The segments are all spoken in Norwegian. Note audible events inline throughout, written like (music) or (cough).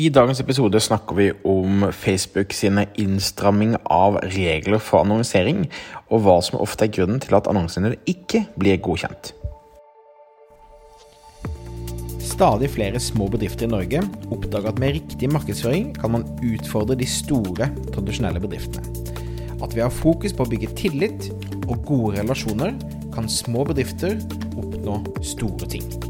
I dagens episode snakker vi om Facebook sine innstramming av regler for annonsering, og hva som ofte er grunnen til at annonsene ikke blir godkjent. Stadig flere små bedrifter i Norge oppdager at med riktig markedsføring kan man utfordre de store, tradisjonelle bedriftene. At vi har fokus på å bygge tillit og gode relasjoner, kan små bedrifter oppnå store ting.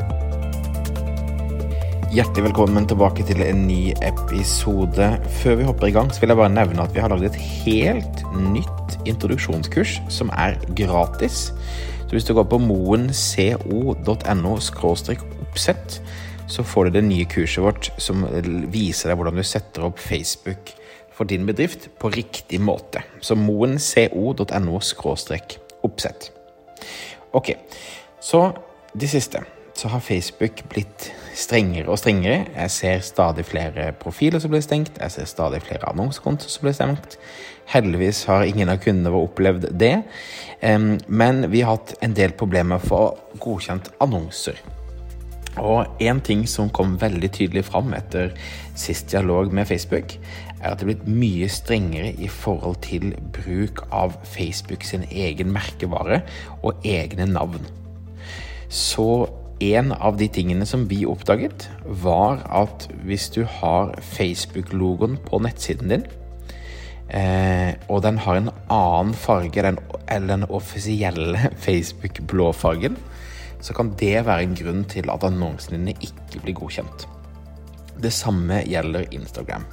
Hjertelig velkommen tilbake til en ny episode. Før vi hopper i gang, så vil jeg bare nevne at vi har laget et helt nytt introduksjonskurs som er gratis. Så hvis du går på moenco.no oppsett, så får du det nye kurset vårt som viser deg hvordan du setter opp Facebook for din bedrift på riktig måte. Så moenco.no oppsett. Ok, så det siste. Så har Facebook blitt strengere og strengere. Jeg ser stadig flere profiler som blir stengt, jeg ser stadig flere annonsekontoer som blir stengt. Heldigvis har ingen av kundene våre opplevd det, men vi har hatt en del problemer for å godkjent annonser. Og én ting som kom veldig tydelig fram etter sist dialog med Facebook, er at det er blitt mye strengere i forhold til bruk av Facebook sin egen merkevare og egne navn. Så en av de tingene som vi oppdaget, var at hvis du har Facebook-logoen på nettsiden din, eh, og den har en annen farge enn den offisielle (laughs) Facebook-blåfargen, så kan det være en grunn til at annonsene dine ikke blir godkjent. Det samme gjelder Instagram.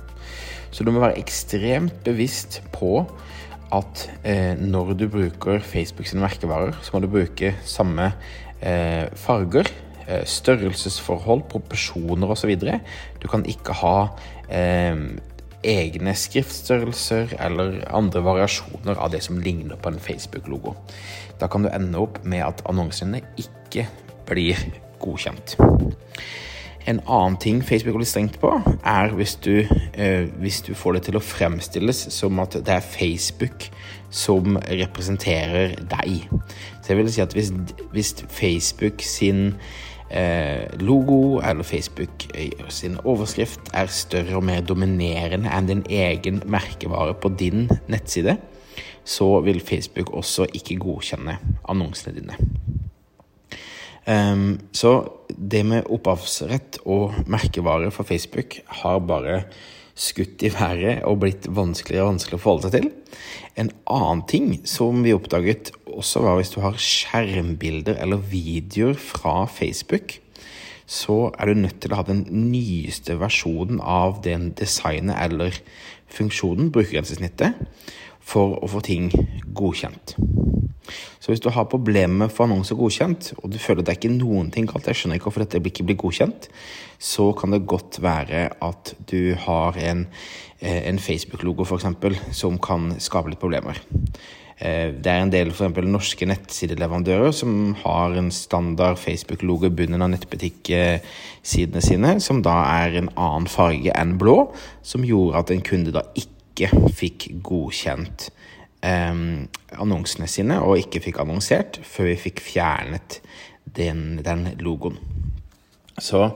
Så du må være ekstremt bevisst på at eh, når du bruker Facebook sine merkevarer, så må du bruke samme farger, eh, størrelsesforhold, proporsjoner osv. Du kan ikke ha eh, egne skriftstørrelser eller andre variasjoner av det som ligner på en Facebook-logo. Da kan du ende opp med at annonsene ikke blir godkjent. En annen ting Facebook er litt strengt på, er hvis du, eh, hvis du, får det til å fremstilles som at det er Facebook som representerer deg. Så jeg vil si at hvis, hvis Facebook sin eh, logo eller Facebook eh, sin overskrift er større og mer dominerende enn din egen merkevare på din nettside, så vil Facebook også ikke godkjenne annonsene dine. Så det med opphavsrett og merkevare for Facebook har bare skutt i været og blitt vanskeligere og vanskeligere å forholde seg til. En annen ting som vi oppdaget også var hvis du har skjermbilder eller videoer fra Facebook, så er du nødt til å ha den nyeste versjonen av den designet eller funksjonen, brukergrensesnittet, for å få ting godkjent. Så hvis du har problemer med å få annonser godkjent, og du føler at det er ikke noen ting galt, jeg skjønner ikke hvorfor dette ikke blir godkjent, så kan det godt være at du har en, eh, en Facebook-logo f.eks. som kan skape litt problemer. Eh, det er en del for norske nettsidelevandører som har en standard Facebook-logo i bunnen av nettbutikksidene sine, som da er en annen farge enn blå, som gjorde at en kunde da ikke fikk godkjent annonsene sine, og ikke fikk annonsert før vi fikk fjernet den, den logoen. Så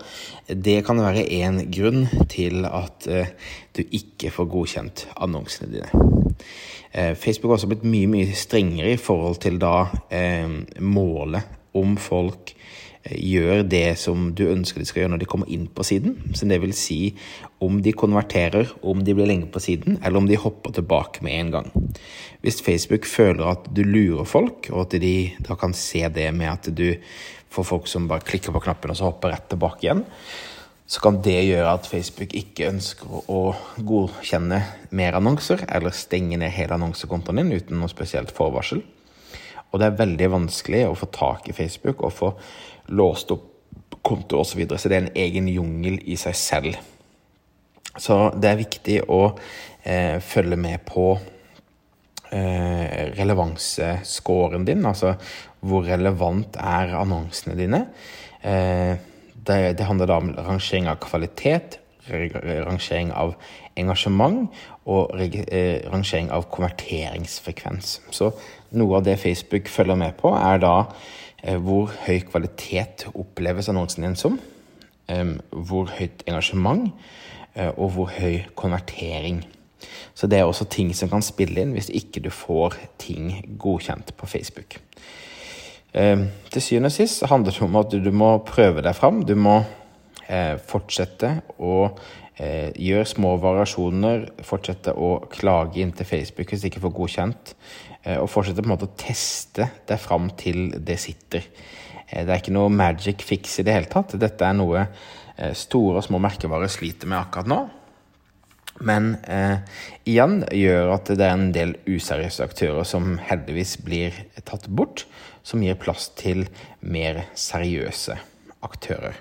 det kan være én grunn til at eh, du ikke får godkjent annonsene dine. Eh, Facebook har også blitt mye mye strengere i forhold til da målet om folk gjør det som du ønsker de skal gjøre når de kommer inn på siden. Så det vil si om de konverterer, om de blir lenge på siden, eller om de hopper tilbake med en gang. Hvis Facebook føler at du lurer folk, og at de da kan se det med at du får folk som bare klikker på knappen og så hopper rett tilbake igjen, så kan det gjøre at Facebook ikke ønsker å godkjenne mer annonser, eller stenge ned hele annonsekontoen din uten noe spesielt forvarsel. Og det er veldig vanskelig å få tak i Facebook og få låst opp konto osv. Så, videre. så det er en egen jungel i seg selv. Så det er viktig å eh, følge med på eh, relevansescoren din, altså hvor relevant er annonsene dine. Eh, det, det, handler da om rangering av kvalitet, rangering av engasjement og eh, rangering av konverteringsfrekvens. Så noe av det Facebook følger med på, er da eh, hvor høy kvalitet oppleves annonsen din som, eh, hvor høyt engasjement og hvor høy konvertering. Så det er også ting som kan spille inn hvis ikke du får ting godkjent på Facebook. Til syvende og sist handler det om at du må prøve deg fram. Du må fortsette å Eh, gjør små variasjoner, fortsette å klage inn til Facebook hvis de ikke får godkjent. Eh, og fortsette på en måte å teste det fram til det sitter. Eh, det er ikke noe magic fix i det hele tatt. Dette er noe store og små merkevarer sliter med akkurat nå. Men eh, igjen gjør at det er en del useriøse aktører som heldigvis blir tatt bort, som gir plass til mer seriøse aktører.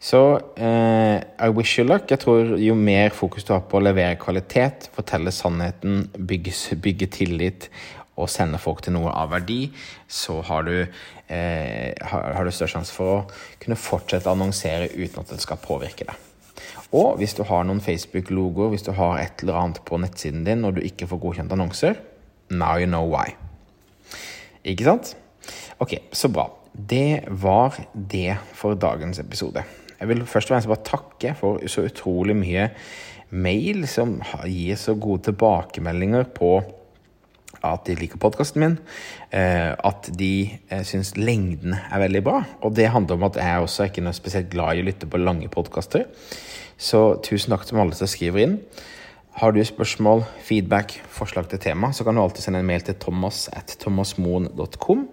Så eh, I wish you luck. Jeg tror jo mer fokus du har på å levere kvalitet, fortelle sannheten, bygge, bygge tillit og sende folk til noe av verdi, så har du, eh, har, har du større sjanse for å kunne fortsette å annonsere uten at det skal påvirke deg. Og hvis du har noen Facebook-logoer, hvis du har et eller annet på nettsiden din og du ikke får godkjent annonser, now you know why. Ikke sant? Ok, så bra. Det var det for dagens episode. Jeg vil først og fremst bare takke for så utrolig mye mail som gir så gode tilbakemeldinger på at de liker podkasten min, eh, at de eh, syns lengden er veldig bra. Og det handler om at jeg også er ikke noe spesielt glad i å lytte på lange podkaster. Så tusen takk til alle som skriver inn. Har du spørsmål, feedback, forslag til tema, så kan du alltid sende en mail til thomas at thomasmoen.com.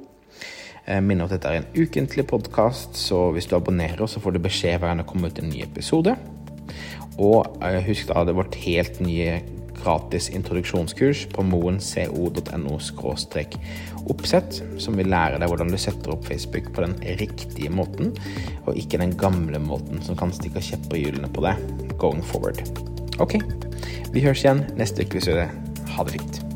Eh, minner at dette er en ukentlig podkast, så hvis du abonnerer, så får du beskjed hver gang det kommer ut en ny episode. Og eh, husk da det vårt helt nye gratis introduksjonskurs på moenco.no oppsett, som vil lære deg hvordan du setter opp Facebook på den riktige måten, og ikke den gamle måten som kan stikke kjepper i hjulene på deg going forward. Ok, vi høres igjen neste uke, Ha det fint.